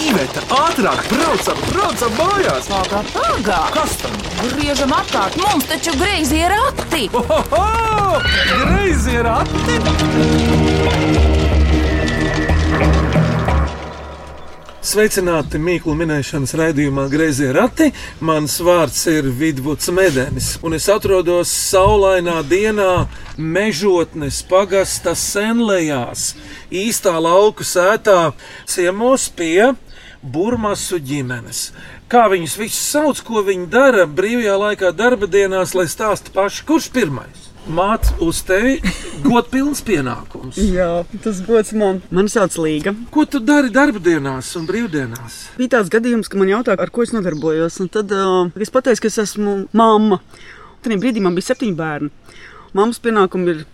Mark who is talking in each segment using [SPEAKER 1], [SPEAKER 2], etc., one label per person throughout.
[SPEAKER 1] Iveta, ātrāk, braucam, braucam mājās!
[SPEAKER 2] Pagā, pagā!
[SPEAKER 1] Kas tam?
[SPEAKER 2] Griežam apkārt, mums taču greizi ir rati!
[SPEAKER 1] Ohoho! Greizi ir ati! Sveicināti Mīklu minēšanas raidījumā Greizie rati. Mans vārds ir Vidvuds Medenis, un es atrodos saulainā dienā mežotnes pagasta senlējās, īstā lauku sētā ciemos pie Burmasu ģimenes. Kā viņus visus sauc, ko viņi dara brīvajā laikā, darba dienās, lai stāsta paši, kurš pirmais? Māte uz tevi godpilns pienākums.
[SPEAKER 3] Jā, tas gods man. Mani sauc Līga.
[SPEAKER 1] Ko tu dari darba dienās un brīvdienās?
[SPEAKER 3] Bija tāds gadījums, ka man jautāja, ar ko es nodarbojos. Un tad uh, es pateicu, ka es esmu mamma. Tajā brīdī man bija septiņi bērni. Mammas pienākumi ir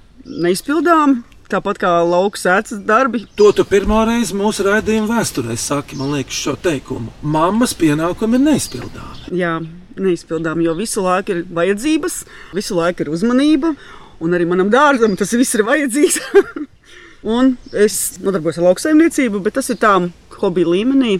[SPEAKER 3] neizpildāmi. Tāpat kā lauka sēdes darbi,
[SPEAKER 1] To tu pirmo reizi mūsu raidījuma vēsturē saki, man liekas, šo teikumu. Mammas pienākumi ir neizpildāmi.
[SPEAKER 3] jā, neizpildāmi, jo visu laiku ir vajadzības, visu laiku ir uzmanība, un arī manam dārzam tas viss ir vajadzīgs. un es nodarbojos ar lauksaimniecību, bet tas ir tā hobija līmenī.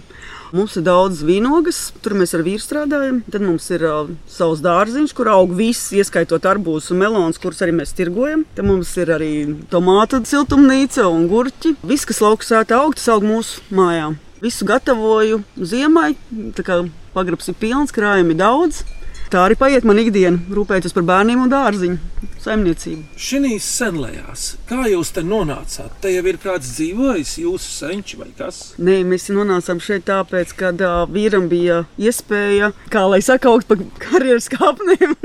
[SPEAKER 3] Mums ir daudz vīnogas, tur mēs ar vīru strādājam. Tad mums ir uh, savs dārziņš, kur aug viss, ieskaitot arbūzus un melonus, kurus arī mēs tirgojam. Tad mums ir arī tomātu siltumnīca un gurķi. Viss, kas lauksēta aug, tas aug mūsu mājā. Visu gatavoju ziemai, tā kā pagrabs ir pilns, krājumi daudz. Tā arī paiet man ikdiena, rūpēties par bērniem un dārziņu saimniecību.
[SPEAKER 1] Šīs senlējās, kā jūs te nonācāt? Te jau ir kāds dzīvojis, jūsu senči vai kas?
[SPEAKER 3] Nē, mēs nonācām šeit tāpēc, ka uh, vīram bija iespēja, kā lai saka, augt pa karjeras kāpnēm.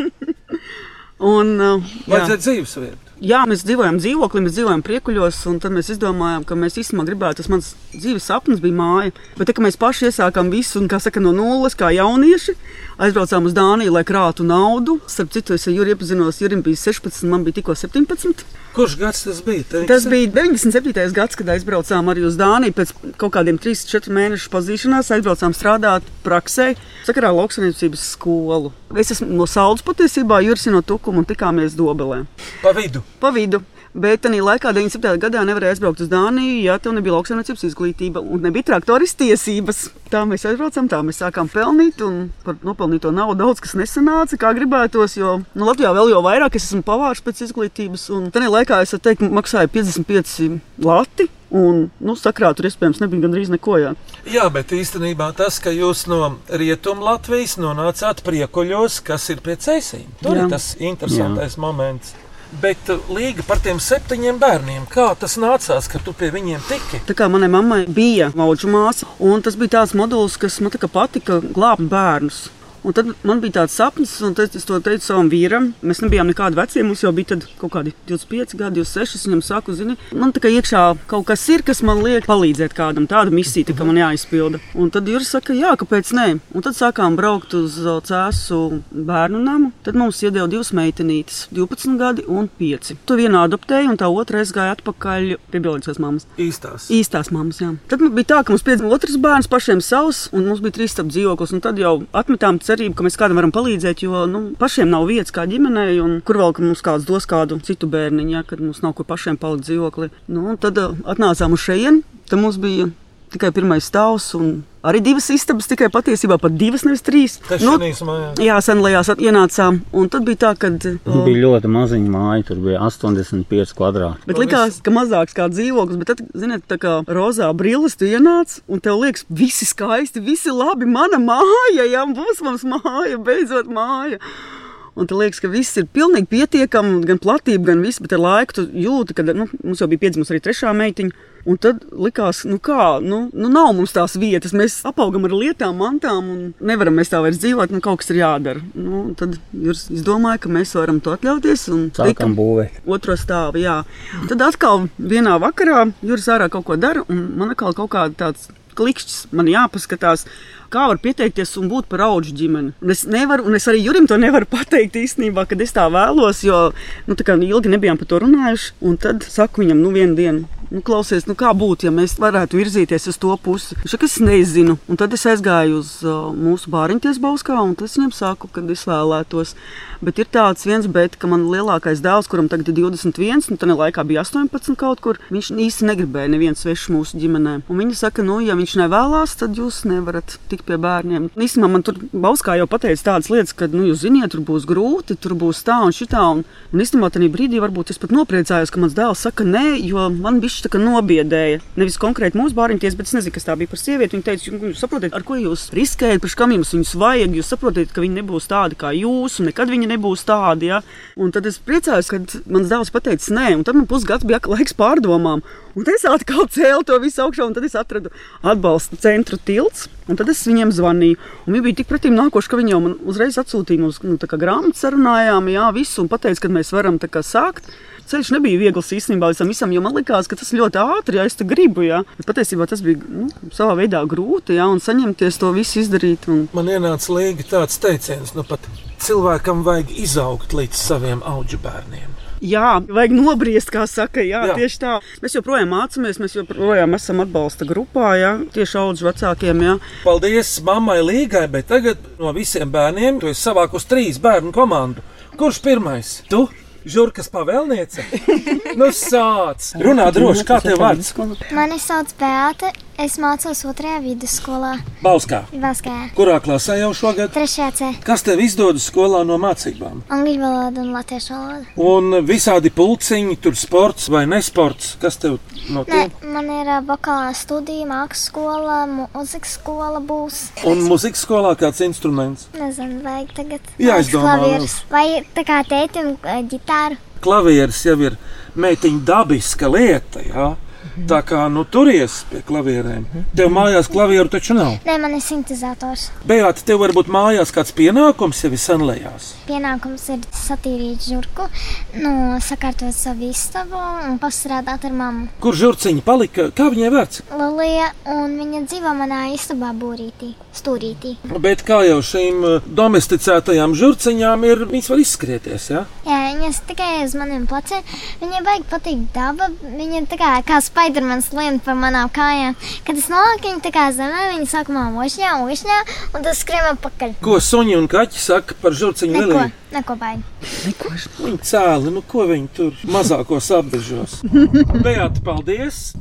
[SPEAKER 3] Un, uh.
[SPEAKER 1] Vajadzēja dzīves vietu.
[SPEAKER 3] Jā, mēs dzīvojam dzīvoklī, mēs dzīvojam priekuļos, un tad mēs izdomājām, ka mēs īstenībā gribētu, tas mans dzīves sapnis bija māja. Bet tā, mēs paši iesākām visu, un, kā saka, no nulles, kā jaunieši, aizbraucām uz Dāniju, lai krātu naudu. Starp citu, es ar Juriju iepazinos, Jurim bija 16, man bija tikko 17.
[SPEAKER 1] Kurš gads tas bija? Teiksi?
[SPEAKER 3] Tas bija 97. gads, kad aizbraucām arī uz Dāniju. Pēc kaut kādiem 3-4 mēnešu pazīšanās aizbraucām strādāt praksē, sakarā ar lauksaimniecības skolu. Es esmu no Saules patiesībā, Juris no Tukuma un tikāmies Dobelē.
[SPEAKER 1] Pa vidu.
[SPEAKER 3] Pa vidu. Bet tajā laikā, 97. gadā, nevarēja aizbraukt uz Dāniju, ja tev nebija lauksaimniecības izglītība un nebija traktoris tiesības. Tā mēs aizbraucām, tā mēs sākām pelnīt, un par nopelnīto naudu daudz kas nesanāca, kā gribētos. Jo nu, Latvijā vēl jau vairāk es esmu pavārs pēc izglītības, un tajā laikā es teiktu, maksāju 55 lati. Un, nu, sakrāt, tur iespējams nebija gandrīz neko. Jā.
[SPEAKER 1] Jā, bet īstenībā tas, ka jūs no rietumu Latvijas nonācāt priekuļos, kas ir pie ceļiem, tur
[SPEAKER 3] Jā.
[SPEAKER 1] ir tas interesantais Jā. moments. Bet uh, līga par tiem septiņiem bērniem, kā tas nācās, ka tu pie viņiem tiki?
[SPEAKER 3] Tā kā manai mammai bija maudžu māsa, un tas bija tāds modulis, kas man patika glābt bērnus. Un tad man bija tāds sapnis, un es to teicu savam vīram. Mēs nebijām nekādi veci, mums jau bija kaut kādi 25, gadi, 26. Es viņam saku, zini, man tā kā iekšā kaut kas ir, kas man liek palīdzēt kādam, tāda misija, tā, ka man jāizpilda. Un tad Juris saka, jā, kāpēc nē? Un tad sākām braukt uz uh, Cēsu bērnu namu. Tad mums iedeva divas meitenītes, 12 gadi un 5. To vienu adoptēju, un tā otra aizgāja atpakaļ pie bioloģiskās mammas.
[SPEAKER 1] Īstās.
[SPEAKER 3] Īstās mammas, jā. Tad bija tā, ka mums piedzima otrs bērns pašiem savs, un mums bija trīs stāv dzīvoklis. un Tad jau atmetām cerību, ka mēs kādam varam palīdzēt, jo nu, pašiem nav vietas kā ģimenei, un kur vēl mums kāds dos kādu citu bērniņu, ja, kad mums nav kur pašiem palikt dzīvoklī. Nu, tad uh, atnācām uz šejienu, tad mums bija tikai pirmais stāvs. un Arī divas istabas, tikai patiesībā pat divas, nevis trīs.
[SPEAKER 1] Tas
[SPEAKER 3] Nu,
[SPEAKER 1] mājās.
[SPEAKER 3] jā, senlējās ienācām, un tad bija tā, ka.
[SPEAKER 4] Tur bija ļoti maziņa māja, tur bija 85 kvadrāti.
[SPEAKER 3] Bet likās, ka mazāks kā dzīvoklis, bet tad, ziniet, tā kā rozā brilles tu ienāc, un tev liekas, visi skaisti, visi labi, mana māja, jā, būs mums māja, beidzot māja. Un tad liekas, ka viss ir pilnīgi pietiekami, gan platība, gan viss, bet ar laiku tu jūti, ka nu, mums jau bija piedzimusi arī trešā meitiņa. Un tad likās, nu kā, nu, nu nav mums tās vietas. Mēs apaugam ar lietām, mantām, un nevaram mēs tā vairs dzīvot. Nu, kaut kas ir jādara. Nu, tad jūs izdomājat, ka mēs varam to atļauties.
[SPEAKER 4] Sākam būvēt.
[SPEAKER 3] otro stāvu. Jā. Tad atkal vienā vakarā Juris ārā kaut ko dara, un man atkal kaut kāda tāds klikšķis, man jāpaskatās. Kā var pieteikties un būt par augu ģimeni? Un es nevaru, un es arī Jurim to nevaru pateikt īstenībā, kad es tā vēlos, jo nu, tā kā ilgi nebijām par to runājuši. Un tad saku viņam, nu, vienu dienu, nu, klausies, nu, kā būtu, ja mēs varētu virzīties uz to pusi. Viņš saka, es nezinu. Un tad es aizgāju uz uh, mūsu bāriņties Bauskā, un tas viņam saku, kad es vēlētos. Bet ir tāds viens, bet, ka man lielākais dēls, kuram tagad ir 21, un tajā laikā bija 18 kaut kur, viņš īsti negribēja neviens svešs mūsu ģimenē. Un viņi saka, nu, ja viņš nevēlas, tad jūs nevarat tikt pie bērniem. Īstenībā man tur Bauskā jau pateica tādas lietas, ka, nu, jūs ziniet, tur būs grūti, tur būs tā un šitā. Un, un īstenībā tajā brīdī varbūt es pat nopriecājos, ka mans dēls saka nē, jo man bija šis nobiedēja. Nevis konkrēti mūsu bāriņties, bet es nezinu, kas tā bija par sievieti. Viņa teica, jūs saprotat, ar ko jūs riskējat, priekš kam jums viņus vajag. Jūs saprotat, ka viņi nebūs tādi kā jūs, un nekad viņi nebūs tādi. Ja? Un tad es priecājos, kad mans dēls pateica nē, un tad man pusgads bija laiks pārdomām. Un es atkal cēlu to visu augšā, un tad es atradu atbalsta centru tilts. Un tad es viņiem zvanīju. Un viņi bija tik pretim nākoši, ka viņi jau man uzreiz atsūtīja mums nu, grāmatu, sarunājām, jā, visu, un pateica, ka mēs varam sākt. Ceļš nebija viegls īstenībā tam visam, jo man liekas, ka tas ļoti ātri, ja es te gribu. Ja. Bet patiesībā tas bija nu, savā veidā grūti, ja, un saņemties to visu izdarīt. Un...
[SPEAKER 1] Man ienāca līga tāds teiciens, nu pat cilvēkam vajag izaugt līdz saviem auģu bērniem.
[SPEAKER 3] Jā, vajag nobriest, kā saka. Jā, jā. Tieši tā. Mēs joprojām mācāmies, mēs joprojām esam atbalsta grupā, jā, tieši audzes vecākiem. Jā.
[SPEAKER 1] Paldies mammai Līgai, bet tagad no visiem bērniem tu esi savākus trīs bērnu komandu. Kurš pirmais? Tu? Žurkas pavēlniece? nu, sāc! Runā droši, kā tev vārds?
[SPEAKER 5] Mani sauc Beata. Es mācos otrajā vidusskolā.
[SPEAKER 1] Bauskā.
[SPEAKER 5] Bauskā.
[SPEAKER 1] Kurā klasē jau šogad?
[SPEAKER 5] Trešajā C.
[SPEAKER 1] Kas tev izdodas skolā no mācībām?
[SPEAKER 5] Angļu valoda un latviešu valoda.
[SPEAKER 1] Un visādi pulciņi, tur sports vai nesports. Kas tev no
[SPEAKER 5] tiem? Nē, man ir vokālā studija, mākslas skola, mūzikas skola būs.
[SPEAKER 1] Un mūzikas skolā kāds instruments?
[SPEAKER 5] Nezinu, vajag tagad.
[SPEAKER 1] Jā, es domāju.
[SPEAKER 5] Vai tā kā tēti un uh, ģitāru?
[SPEAKER 1] Klavieris jau ir meitiņa dabiska lieta, jā. Tā kā nu, turies pie klavierēm. Tev mājās klavieru taču nav.
[SPEAKER 5] Nē, man ir sintēzators.
[SPEAKER 1] Beigās tev varbūt mājās kāds pienākums ir senlējās.
[SPEAKER 5] Pienākums ir satīrīt žurku, nu, sakārtot savu istabu un pastrādāt ar mammu.
[SPEAKER 1] Kur žurciņa palika? Kā viņai vērts?
[SPEAKER 5] Lilija, un viņa dzīvo manā istabā būrītī, stūrītī.
[SPEAKER 1] Bet kā jau šīm uh, domesticētajām žurciņām ir, viņas var izskrieties?
[SPEAKER 5] Ja? Jā, viņas tikai uz maniem pleciem. Viņai vajag patikt daba, viņa tā kā, kā spēja Spidermans lien par manām kājām. Kad es nolieku viņu tā kā zemē, viņa sākumā ošņā, ošņā, un tas skrien atpakaļ.
[SPEAKER 1] Ko suņi un kaķi saka par žurciņu
[SPEAKER 5] Liliju? Neko baigi.
[SPEAKER 1] Viņi cēli, nu ko viņi tur mazākos apbežos. Beata, paldies!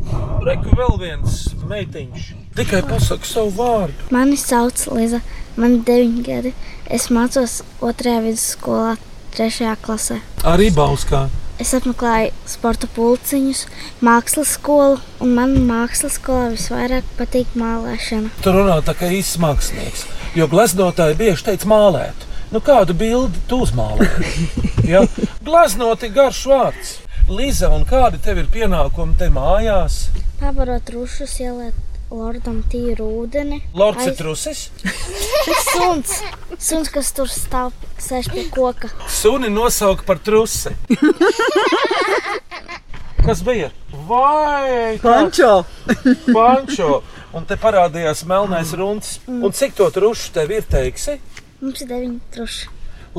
[SPEAKER 1] Reku vēl viens meitiņš. Tikai pasaka savu vārdu.
[SPEAKER 5] Mani sauc Liza, man ir 9 gadi. Es mācos otrajā vidusskolā, trešajā klasē.
[SPEAKER 1] Arī Bauskā.
[SPEAKER 5] Es apmeklēju sporta pulciņus, mākslas skolu, un man mākslas skolā visvairāk patīk mālēšana.
[SPEAKER 1] Tur runā tā kā īsts mākslinieks, jo gleznotāji bieži teica mālēt. Nu, kādu bildi tu uzmālē? ja? Gleznoti garš vārds. Liza, un kādi tev ir pienākumi te mājās?
[SPEAKER 5] Pabarot rušus, ieliet Lordam tīru ūdeni.
[SPEAKER 1] Lords ir trusis?
[SPEAKER 5] Suns. Suns, kas tur stāv, sēž pie koka.
[SPEAKER 1] Suni nosauka par trusi. Kas bija? Vai
[SPEAKER 3] Pančo!
[SPEAKER 1] Pančo! Un te parādījās melnais runcis. Un cik to trušu tev ir, teiksi?
[SPEAKER 5] Mums ir deviņi truši.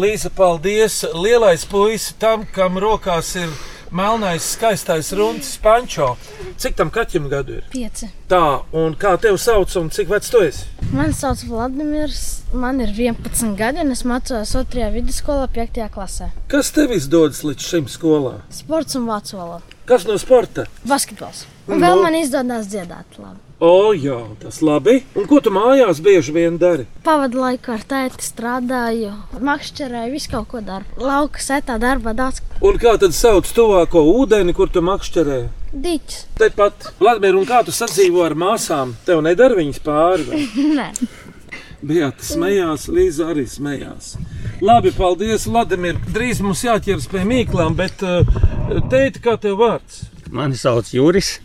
[SPEAKER 1] Līza, paldies! Lielais puisis tam, kam rokās ir melnais, skaistais runis, pančo. Cik tam kaķim gadu ir?
[SPEAKER 6] Pieci.
[SPEAKER 1] Tā, un kā tevi sauc un cik vecs tu esi?
[SPEAKER 6] Mani sauc Vladimirs, man ir 11 gadi un es mācos 2. vidusskolā, 5. klasē.
[SPEAKER 1] Kas tev izdodas līdz šim skolā?
[SPEAKER 6] Sports un vācu valoda.
[SPEAKER 1] Kas no sporta?
[SPEAKER 6] Basketbols. Un vēl no. man izdodas dziedāt labi.
[SPEAKER 1] O, jā, tas labi. Un ko tu mājās bieži vien dari?
[SPEAKER 6] Pavadu laiku ar tēti strādāju, makšķerēju, visu kaut ko daru. Lauka setā darbā daudz.
[SPEAKER 1] Un kā tad sauc tuvāko ūdeni, kur tu makšķerē?
[SPEAKER 6] Diķis.
[SPEAKER 1] Tepat, Vladimir, un kā tu sadzīvo ar māsām? Tev nedara viņas pāri?
[SPEAKER 6] Nē.
[SPEAKER 1] Bija tas smējās, Līza arī smējās. Labi, paldies, Vladimir. Drīz mums jāķers pie mīklām, bet uh, teikt, kā tev vārds?
[SPEAKER 4] Mani sauc Juris.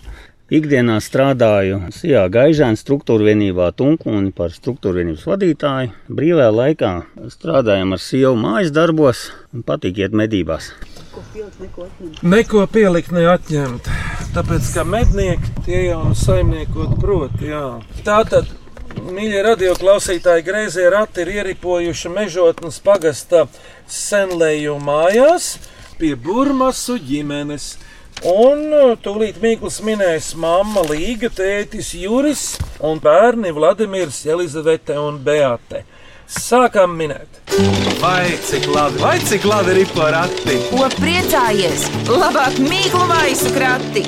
[SPEAKER 4] Ikdienā strādāju Sijā Gaižēna struktūra vienībā Tunkūni par struktūra vienības vadītāju. Brīvajā laikā strādājam ar sievu mājas darbos un patīk iet medībās.
[SPEAKER 1] Neko pielikt, neatņemt. Tāpēc, ka mednieki tie jau saimniekot prot, jā. Tātad, mīļie radioklausītāji, greizie rati ir ieripojuši mežotnes pagasta senlēju mājās pie Burmasu ģimenes. Un tūlīt Mikls minēs mamma Līga, tētis Juris un bērni Vladimirs, Elizavete un Beate. Sākam minēt!
[SPEAKER 7] Vai cik labi, vai cik labi ir porati?
[SPEAKER 2] Ko priecājies? Labāk mīklu maisu krati!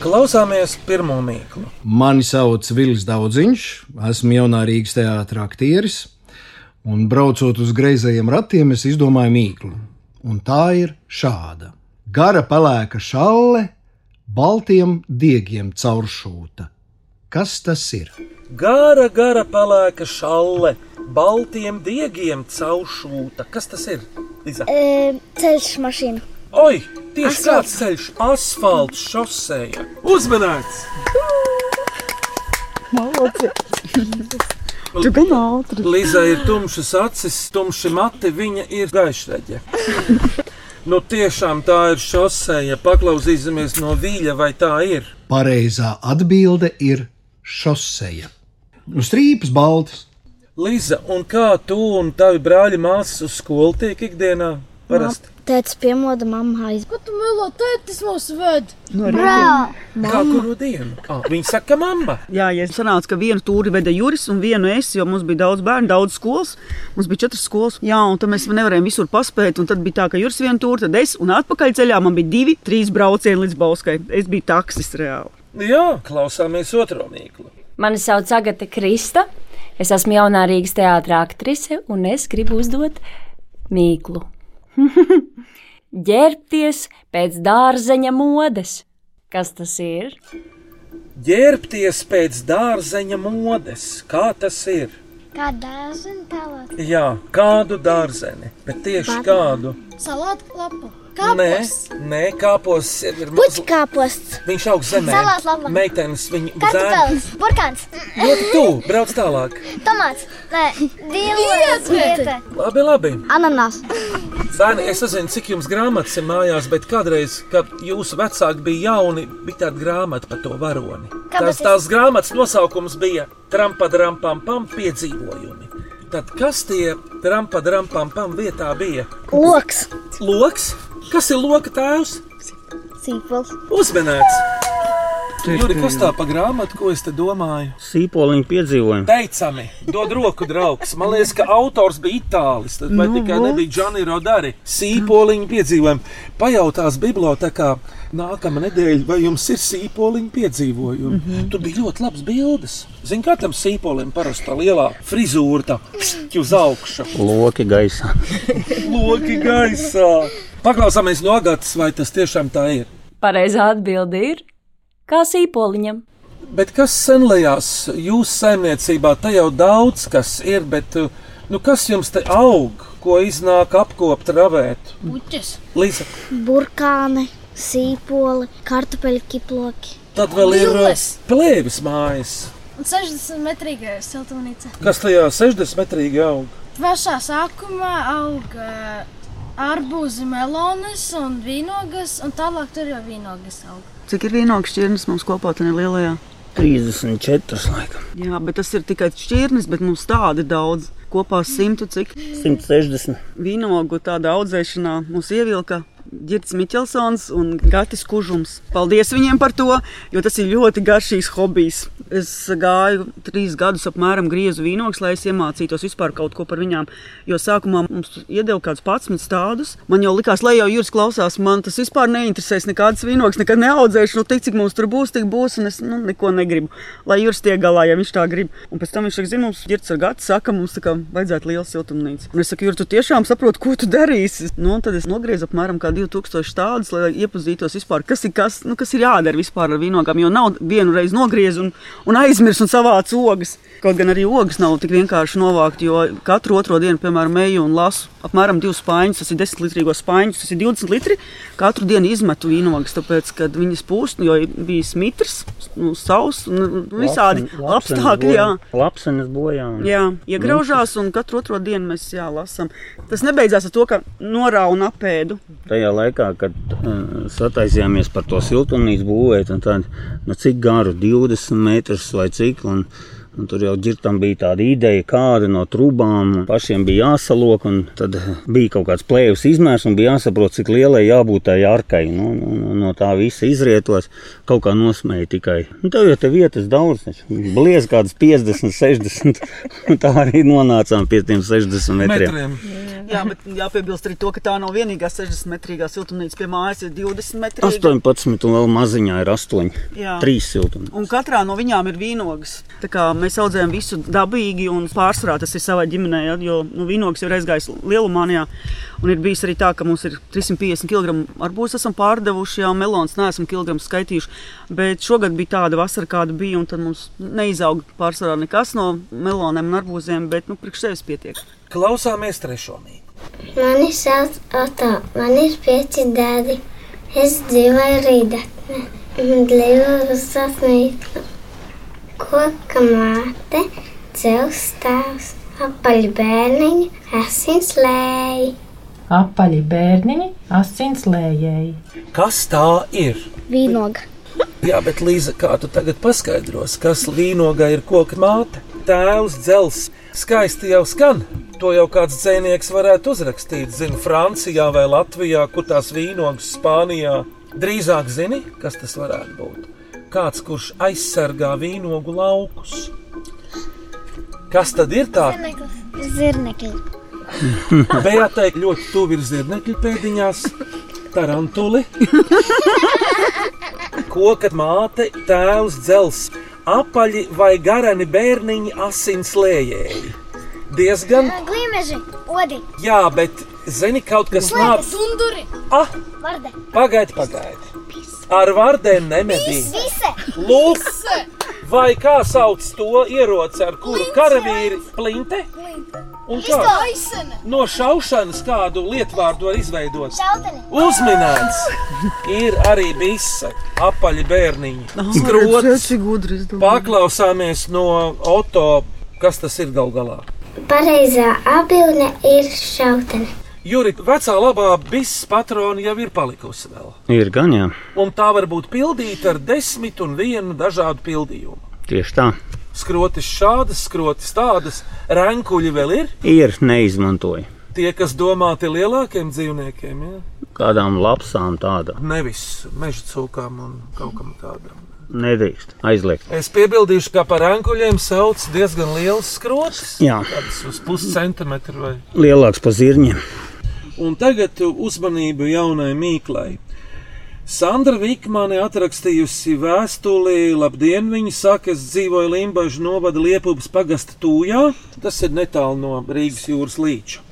[SPEAKER 1] Klausāmies pirmo mīklu.
[SPEAKER 8] Mani sauc Vils Daudziņš, esmu jaunā Rīgas teātris aktieris, un braucot uz greizajiem ratiem, es izdomāju mīklu. Un tā ir šāda: gara pelēka šalle, baltiem diegiem cauršūta. Kas tas ir?
[SPEAKER 1] Gara, gara pelēka šalle, baltiem diegiem cauršūta. Kas tas ir? Liza?
[SPEAKER 6] E, ceļš mašīna.
[SPEAKER 1] Oi, tieši tāds ceļš, asfalts, šoseja. Uzmanīts!
[SPEAKER 3] Tu gan ātri.
[SPEAKER 1] Liza ir tumšas acis, tumši mati, viņa ir gaišreģe. Nu, tiešām tā ir šoseja. Paklausīsimies no vīļa, vai tā ir.
[SPEAKER 8] Pareizā atbilde ir šoseja. Nu, strīpas baltas.
[SPEAKER 1] Liza, un kā tu un tavi brāļi māsas uz skolu tiek ikdienā? Parasti.
[SPEAKER 6] Tētis piemoda mammu aiz. Ko tu melo, tētis mūs ved?
[SPEAKER 5] Brā!
[SPEAKER 1] Kā kuru dienu? Ah, viņa saka, mamma.
[SPEAKER 3] Jā, ja sanāca, ka vienu tūri veda Juris un vienu es, jo mums bija daudz bērnu, daudz skolas. Mums bija četras skolas. Jā, un tad mēs nevarējām visur paspēt. Un tad bija tā, ka Juris vienu tūri, tad es un atpakaļ ceļā man bija divi, trīs braucieni līdz Bauskai. Es biju taksis reāli.
[SPEAKER 1] Jā, klausāmies otro mīklu.
[SPEAKER 9] Mani sauc Agate Krista. Es esmu jaunā Rīgas teātris aktrise un es gribu uzdot mīklu. Ģērbties pēc dārzeņa modes. Kas tas ir?
[SPEAKER 1] Ģērbties pēc dārzeņa modes. Kā tas ir?
[SPEAKER 5] Kā dārzina tālāk?
[SPEAKER 1] Jā, kādu dārzeni, bet tieši kādu?
[SPEAKER 6] Salātu lapu.
[SPEAKER 1] Nē, nē, kāpos ir mazliet.
[SPEAKER 6] Puķkāposts.
[SPEAKER 1] Viņš aug zemē.
[SPEAKER 5] Salātlapa.
[SPEAKER 1] Meitenes viņu dzēna.
[SPEAKER 5] Kartupelis, burkāns,
[SPEAKER 1] Ļoti tuvu, brauc tālāk.
[SPEAKER 5] tomāts, nē, dīlēs vieta.
[SPEAKER 1] Labi, labi.
[SPEAKER 6] Ananas.
[SPEAKER 1] Bērni, es nezinu, cik jums grāmatas ir mājās, bet kādreiz, kad jūsu vecāki bija jauni, bija tāda grāmata par to varoni. Tās, tās grāmatas nosaukums bija Trampa, Rampam, Pam piedzīvojumi. Tad kas tie Trampa, Rampam, Pam vietā bija?
[SPEAKER 6] Loks.
[SPEAKER 1] Loks? Kas ir loka tēvs?
[SPEAKER 6] Sīpols.
[SPEAKER 1] Uzmanēts! Juri, kas tā pa grāmatu, ko es te domāju?
[SPEAKER 4] Sīpoliņu piedzīvojumu.
[SPEAKER 1] Teicami, dod roku, draugs. Man liekas, ka autors bija itālis. Tad vai
[SPEAKER 3] Nu,
[SPEAKER 1] tikai
[SPEAKER 3] vot.
[SPEAKER 1] nebija Džani Rodari. Sīpoliņu piedzīvojumi. Pajautās bibliotekā nākamā nedēļa, vai jums ir sīpoliņu piedzīvojumi. Mm -hmm. Tur bija ļoti labs bildes. Zini, kā tam sīpolim parasti tā lielā frizūra, tā uz augšu,
[SPEAKER 4] Loki gaisā.
[SPEAKER 1] loki gaisā. Paklausāmies no Agatas, vai tas tiešām tā ir.
[SPEAKER 9] Pareizā atbilde ir kā sīpoliņam.
[SPEAKER 1] Bet kas senlējās jūsu saimniecībā? Te jau daudz kas ir, bet uh, nu, kas jums te aug, ko iznāk apkopt, ravēt?
[SPEAKER 6] Puķis.
[SPEAKER 1] Līdz
[SPEAKER 6] Burkāni. Sīpoli. Kartupeļu kiploki.
[SPEAKER 1] tad vēl ir uh,
[SPEAKER 6] Villes.
[SPEAKER 1] plēvis mājas.
[SPEAKER 6] Un 60 metrīga siltumnīca.
[SPEAKER 1] Kas tajā 60 metrīgi aug?
[SPEAKER 6] Pašā sākumā auga arbūzi, melonas un vīnogas, un tālāk tur jau vīnogas auga.
[SPEAKER 3] Cik ir vienīgs šķirnes mums kopā tajā lielajā?
[SPEAKER 4] 34, laikam.
[SPEAKER 3] Jā, bet tas ir tikai šķirnes, bet mums tādi daudz. Kopā simtu cik
[SPEAKER 4] 160.
[SPEAKER 3] vīnogu tādā audzēšanā mūs ievilka Girts Miķelsons un Gatis Kužums. Paldies viņiem par to, jo tas ir ļoti garšīgs hobijs. Es gāju trīs gadus apmēram griezu vīnogus, lai es iemācītos vispār kaut ko par viņām. Jo sākumā mums iedeva kaut kādus 11 tādus. Man jau likās, lai jau jūras klausās, man tas vispār neinteresēs. Nekādas vīnogas, nekad neaudzēšu. Nu, tik cik mums tur būs, tik būs, un es nu, neko negribu. Lai jūras tiek galā, ja viņš tā grib. Un pēc tam viņš saka, zina, mums Girts ar gadu saka, mums tā kā vajadzētu lielu siltumnīcu. Un es saku, Jūra, tu tiešām saproti, ko tu darīsi. Nu, tad es nogriezu apmēram kā 2000 tādus, lai iepazītos vispār, kas ir, kas, nu, kas ir jādara vispār ar vīnogām. Jo nav vienu reizi nogriezt un, un aizmirst un savāc ogas. Kaut gan arī ogas nav tik vienkārši novākt, jo katru otro dienu, piemēram, eju un lasu apmēram divus spāņus, tas ir 10 litrīgos spāņus, tas ir 20 litri. Katru dienu izmetu vīnogas, tāpēc, kad viņas pūst, jo bija smitrs, nu, savs un nu, visādi apstākļi. Jā.
[SPEAKER 4] Lapsenes bojā.
[SPEAKER 3] Jā, iegraužās, un katru otro dienu mēs jā, lasām. Tas nebeidzās ar to, ka norāva un apēdu.
[SPEAKER 4] Tajā laikā, kad uh, sataisījāmies par to siltumnīcu būvēt, un tad, nu, cik garu, 20 metrus vai cik, un, Un tur jau ģirtam bija tāda ideja, kāda no trūkām pašiem bija jāsalok. Tad bija kaut kāds plēvis izmērs un bija jāsaprot, cik lielai jābūt tai arkai. Nu, nu, no tā visa izrietos, kaut kā nosmēja tikai. Nu, tev jau te vietas daudz, bliez kādas 50, 60. tā arī nonācām pie tiem 60 metriem.
[SPEAKER 1] metriem.
[SPEAKER 3] Jā, bet jāpiebilst arī to, ka tā nav vienīgā 60 metrīgā siltumnīca. Pie mājas ir 20 metri.
[SPEAKER 4] 18 un vēl maziņā ir 8.
[SPEAKER 3] Jā.
[SPEAKER 4] 3 siltumi.
[SPEAKER 3] Un katrā no viņām ir vīnogas. Tā kā mēs audzējam visu dabīgi un pārsvarā tas ir savai ģimenei, ja, jo nu, vīnogas jau ir aizgājis lielumā. Un ir bijis arī tā, ka mums ir 350 kg arbūzus esam pārdevuši, jau melons neesam kilogramus skaitījuši. Bet šogad bija tāda vasara, kāda bija, un tad mums neizauga pārsvarā nekas no meloniem un arbūziem, bet nu, priekš sevis pietiek.
[SPEAKER 1] Klausāmies trešo mīklu.
[SPEAKER 5] Mani sauc Oto, man ir pieci gadi. Es dzīvoju Rīgaknē un dzīvoju uz sasmīklu. Koka māte, cels stāvs, apaļi bērniņi, asins lēji.
[SPEAKER 10] Apaļi bērniņi, asins lējēji.
[SPEAKER 1] Kas tā ir?
[SPEAKER 5] Vīnoga.
[SPEAKER 1] Jā, bet Līza, kā tu tagad paskaidros, kas vīnogai ir koka māte? Tēvs, dzels, skaisti jau skan. To jau kāds dzinieks varētu uzrakstīt. Zinu, Francijā vai Latvijā, kur tās vīnogas, Spānijā. Drīzāk zini, kas tas varētu būt. Kāds, kurš aizsargā vīnogu laukus. Kas tad ir tā?
[SPEAKER 5] Zirnekļi.
[SPEAKER 1] Beatai ļoti tuvu ir zirnekļu pēdiņās, tarantuli. Koka māte, tēvs, dzels, apaļi vai garani bērniņi, asins lējēji. Diezgan,
[SPEAKER 5] Glīmeži, odi,
[SPEAKER 1] jā, bet zini, kaut kas nāk.
[SPEAKER 6] Sunduri!
[SPEAKER 1] Ah,
[SPEAKER 5] varde.
[SPEAKER 1] pagaidi, pagaidi. Ar vārdiem nemedī. Lūk, vai kā sauc to ieroci, ar kuru karavīri plinte? Un kā? No šaušanas kādu lietvārdu var izveidot? Uzminēts! Ir arī bise, apaļi bērniņi. Skrots. Paklausāmies no Oto, kas tas ir gal galā.
[SPEAKER 5] Pareizā atbildne ir šauteni.
[SPEAKER 1] Juri, vecā labā bises patrona jau ir palikusi vēl.
[SPEAKER 4] Ir gan jā,
[SPEAKER 1] Un tā var būt pildīta ar desmit un vienu dažādu pildījumu.
[SPEAKER 4] tieši tā.
[SPEAKER 1] Skrotis šādas, skrotis tādas, rēnkuļi vēl ir.
[SPEAKER 4] Ir neizmantoja.
[SPEAKER 1] Tie, kas domāti lielākiem dzīvniekiem, ja?
[SPEAKER 4] Kādām lapsām tāda
[SPEAKER 1] nevis meža cūkām un kaut kam tādam.
[SPEAKER 4] nedrīkst aizliegt.
[SPEAKER 1] Es piebildīšu, ka par rēnkuļiem sauc diezgan liels skrotis.
[SPEAKER 4] Jā.
[SPEAKER 1] Kāds uz puscentimetru vai
[SPEAKER 4] Lielāks par zirņiem.
[SPEAKER 1] Un tagad uzmanību jaunai mīklai. Sandra Vikmane atrakstījusi vēstuli, labdien, viņa saka, es dzīvoju Limbaģa novada Liepūpas pagasta tūjā, tas ir netālu no Rīgas jūras līča.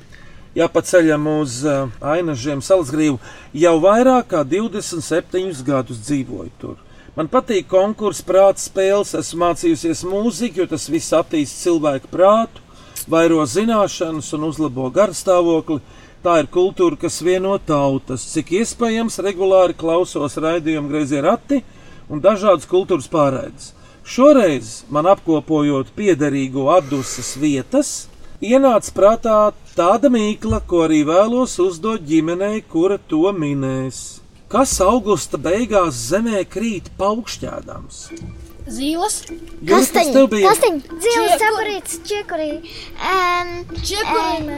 [SPEAKER 1] Ja pa ceļam uz uh, Ainažiem salasgrīvu, jau vairāk kā 27 gadus dzīvoju tur. Man patīk konkurss, prāta spēles, esmu mācījusies mūziku, jo tas viss attīst cilvēku prātu, vairo zināšanas un uzlabo garstāvokli. Tā ir kultūra, kas vieno tautas. Cik iespējams, regulāri klausos raidījumu grazē rati un dažādas kultūras pārraides. Šoreiz man apkopojot piederīgo atdusmas vietas, ienāca prātā tāda mīkla, ko arī vēlos uzdot ģimenei, kura to minēs. Kas augusta beigās zemē krīt paukšķēdams?
[SPEAKER 6] Zīles,
[SPEAKER 1] kas tev bija?
[SPEAKER 5] Kastiņi, dzīves
[SPEAKER 6] Čiekuri.
[SPEAKER 5] sabarīts, čiekuri, um,
[SPEAKER 6] čekurīnē.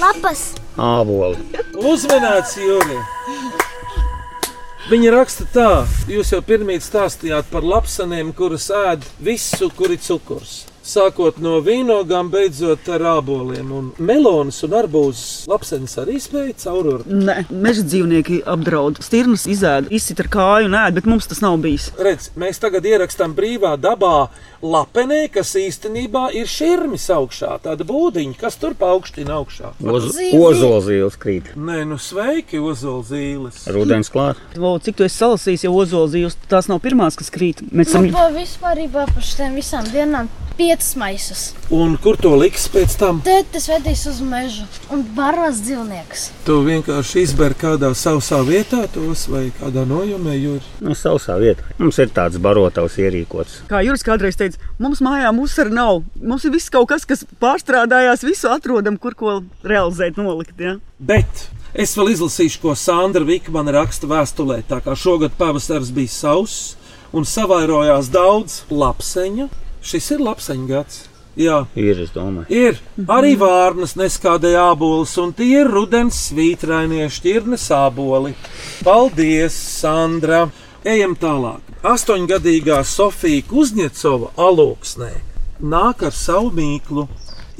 [SPEAKER 5] lapas.
[SPEAKER 4] Āboli.
[SPEAKER 1] Uzmanīts, Jūri! Viņa raksta tā, jūs jau pirmie stāstījāt par lapsaniem, kuras ēd visu, kur ir cukurs. Sākot no vīnogām, beidzot ar āboliem. Un melonas un arbūzus lapsenis arī spēja caururt.
[SPEAKER 3] Nē, meža dzīvnieki apdraud. Stirnas izēda, izsit ar kāju un ēd, bet mums tas nav bijis.
[SPEAKER 1] Redz, mēs tagad ierakstām brīvā dabā lapenē, kas īstenībā ir šurmis augšā. Tāda būdiņa, kas tur paaugstina augšā.
[SPEAKER 4] Oz, Ozolzīles krīt.
[SPEAKER 1] Nē, nu sveiki, ozolzīles.
[SPEAKER 4] Rudens klāt.
[SPEAKER 3] Vo, cik tu esi salasījis jau ozolzīvus, tās nav pirmās, kas krīt. Mēs esam
[SPEAKER 6] Man pa vispār par šiem visām dienām piecas maisas.
[SPEAKER 1] Un kur to liks pēc tam?
[SPEAKER 6] Tētis vedīs uz mežu un baros dzīvniekus.
[SPEAKER 1] Tu vienkārši izber kādā sausā vietā tos vai kādā nojumē, jo
[SPEAKER 4] Nu, sausā vietā. Mums ir tāds barotavs ierīkots.
[SPEAKER 3] Kā Juris kādreiz teica, mums mājā musara nav. Mums ir viss kaut kas, kas pārstrādājās, visu atrodam, kur ko realizēt, nolikt. Ja?
[SPEAKER 1] Bet es vēl izlasīšu, ko Sandra Vikmana raksta vēstulē. Tā kā šogad pavasaris bija sauss un savairojās daudz lapseņu, Šis ir lapseņu gads. Jā,
[SPEAKER 4] Ir,
[SPEAKER 1] ir arī vārnas neskādēja ābols, un tie ir rudens svītrainie šķirnes āboli. Paldies, Sandra! Ejam tālāk. Astoņgadīgā Sofija Kuzņecova alūksnē nāk ar savu mīklu.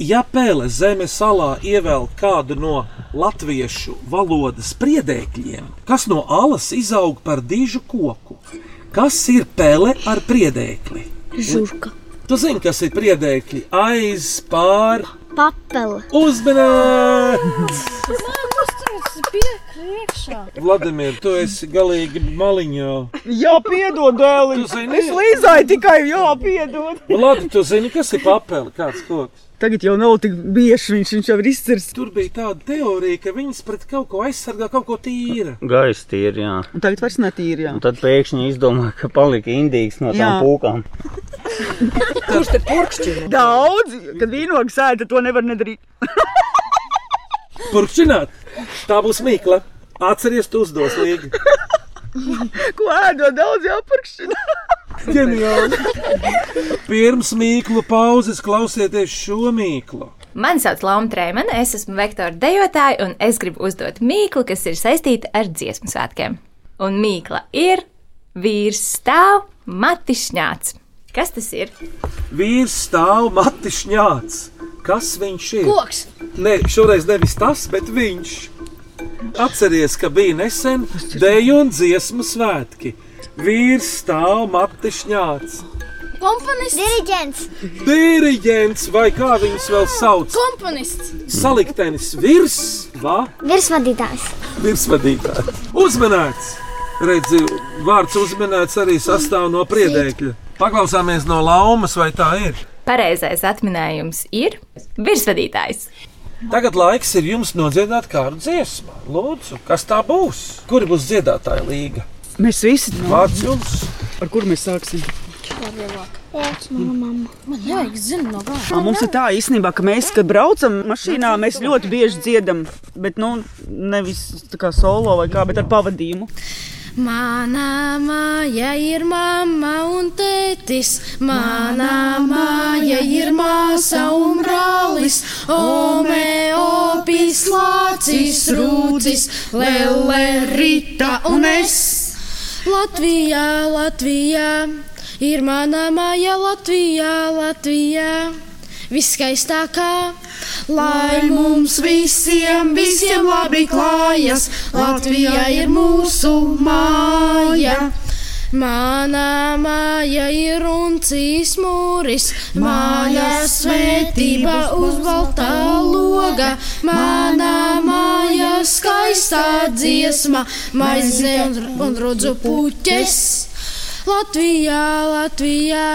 [SPEAKER 1] Ja pēle zeme salā ievēl kādu no latviešu valodas priedēkļiem, kas no alas izaug par dižu koku, kas ir pēle ar priedēkli?
[SPEAKER 5] Žurka.
[SPEAKER 1] Tu zini, kas ir priedēkļi? Aiz, pār,
[SPEAKER 5] Papela.
[SPEAKER 1] uzmanīt!
[SPEAKER 6] Priekšā.
[SPEAKER 1] Vladimir, tu esi galīgi maliņā.
[SPEAKER 3] Jā, piedod,
[SPEAKER 1] zini?
[SPEAKER 3] Es līzāju tikai, jā, piedod.
[SPEAKER 1] Labi, tu zini, kas ir papeli, kāds koks.
[SPEAKER 3] Tagad jau nav tik bieži, viņš, viņš jau ir izcirsts.
[SPEAKER 1] Tur bija tāda teorija, ka viņas pret kaut ko aizsargā, kaut ko tīra.
[SPEAKER 4] Gaisa ir, jā.
[SPEAKER 3] Un tagad vairs netīri, jā.
[SPEAKER 4] Un tad pēkšņi izdomāja, ka palika indīgs no
[SPEAKER 3] Jā.
[SPEAKER 4] tām pūkām.
[SPEAKER 3] Kurš te purkšķina? Daudz, kad vīnogs sēta, to nevar nedarīt.
[SPEAKER 1] Purkšķināt! Tā būs mīkla. Atceries, tu uzdos līgi.
[SPEAKER 3] Ko ēdot daudz jāpurkšķina?
[SPEAKER 1] Ģeniāli! Pirms mīklu pauzes klausieties šo mīklu.
[SPEAKER 11] Mani sauc Lauma Trēmane, es esmu vektora dejotāja, un es gribu uzdot mīklu, kas ir saistīta ar dziesmu svētkiem. Un mīkla ir vīrs stāv matišņāts. Kas tas ir?
[SPEAKER 1] Vīrs stāv matišņāts. Kas viņš ir?
[SPEAKER 6] Koks.
[SPEAKER 1] Nē, šoreiz nevis tas, bet viņš. Atceries, ka bija nesen deju un dziesmu svētki. Vīrs stāv matišņāts.
[SPEAKER 6] Komponists.
[SPEAKER 5] Diriģents.
[SPEAKER 1] Diriģents vai kā viņus vēl sauc?
[SPEAKER 6] Komponists.
[SPEAKER 1] Saliktenis virs, va,
[SPEAKER 5] Virsvadītājs.
[SPEAKER 1] virsvadītājs. Uzmanēts! Redzi, vārds uzmanēts arī sastāv no priedēkļa. Paklausāmies no laumas, vai tā ir.
[SPEAKER 11] Pareizais atminējums ir virsvadītājs.
[SPEAKER 1] Tagad laiks ir jums nodziedāt kādu dziesmu. Lūdzu, kas tā būs? Kur būs dziedātāja līga?
[SPEAKER 3] Mēs visi
[SPEAKER 1] Vārds jums!
[SPEAKER 3] Ar kur mēs sāksim?
[SPEAKER 6] Man vajag zināt, no.
[SPEAKER 3] Ā, Mums ir tā īstenībā, ka mēs, kad braucam mašīnā, mēs ļoti bieži dziedam, bet nu, nevis tā kā solo vai kā, bet ar pavadījumu.
[SPEAKER 6] Manā māja ir mamma un tētis, manā māja ir māsa un brālis, ome, opis, lācis, rūcis, lele, rita un es. Latvijā, Latvijā, ir manā māja Latvijā, Latvijā, viskaistākā. Lai mums visiem, visiem labi klājas, Latvija ir mūsu māja. Manā māja ir runcīs mūris, mājas svētība uz baltā loga. Manā māja skaistā dziesma, maize un, un rudzu puķes. Latvijā, Latvijā,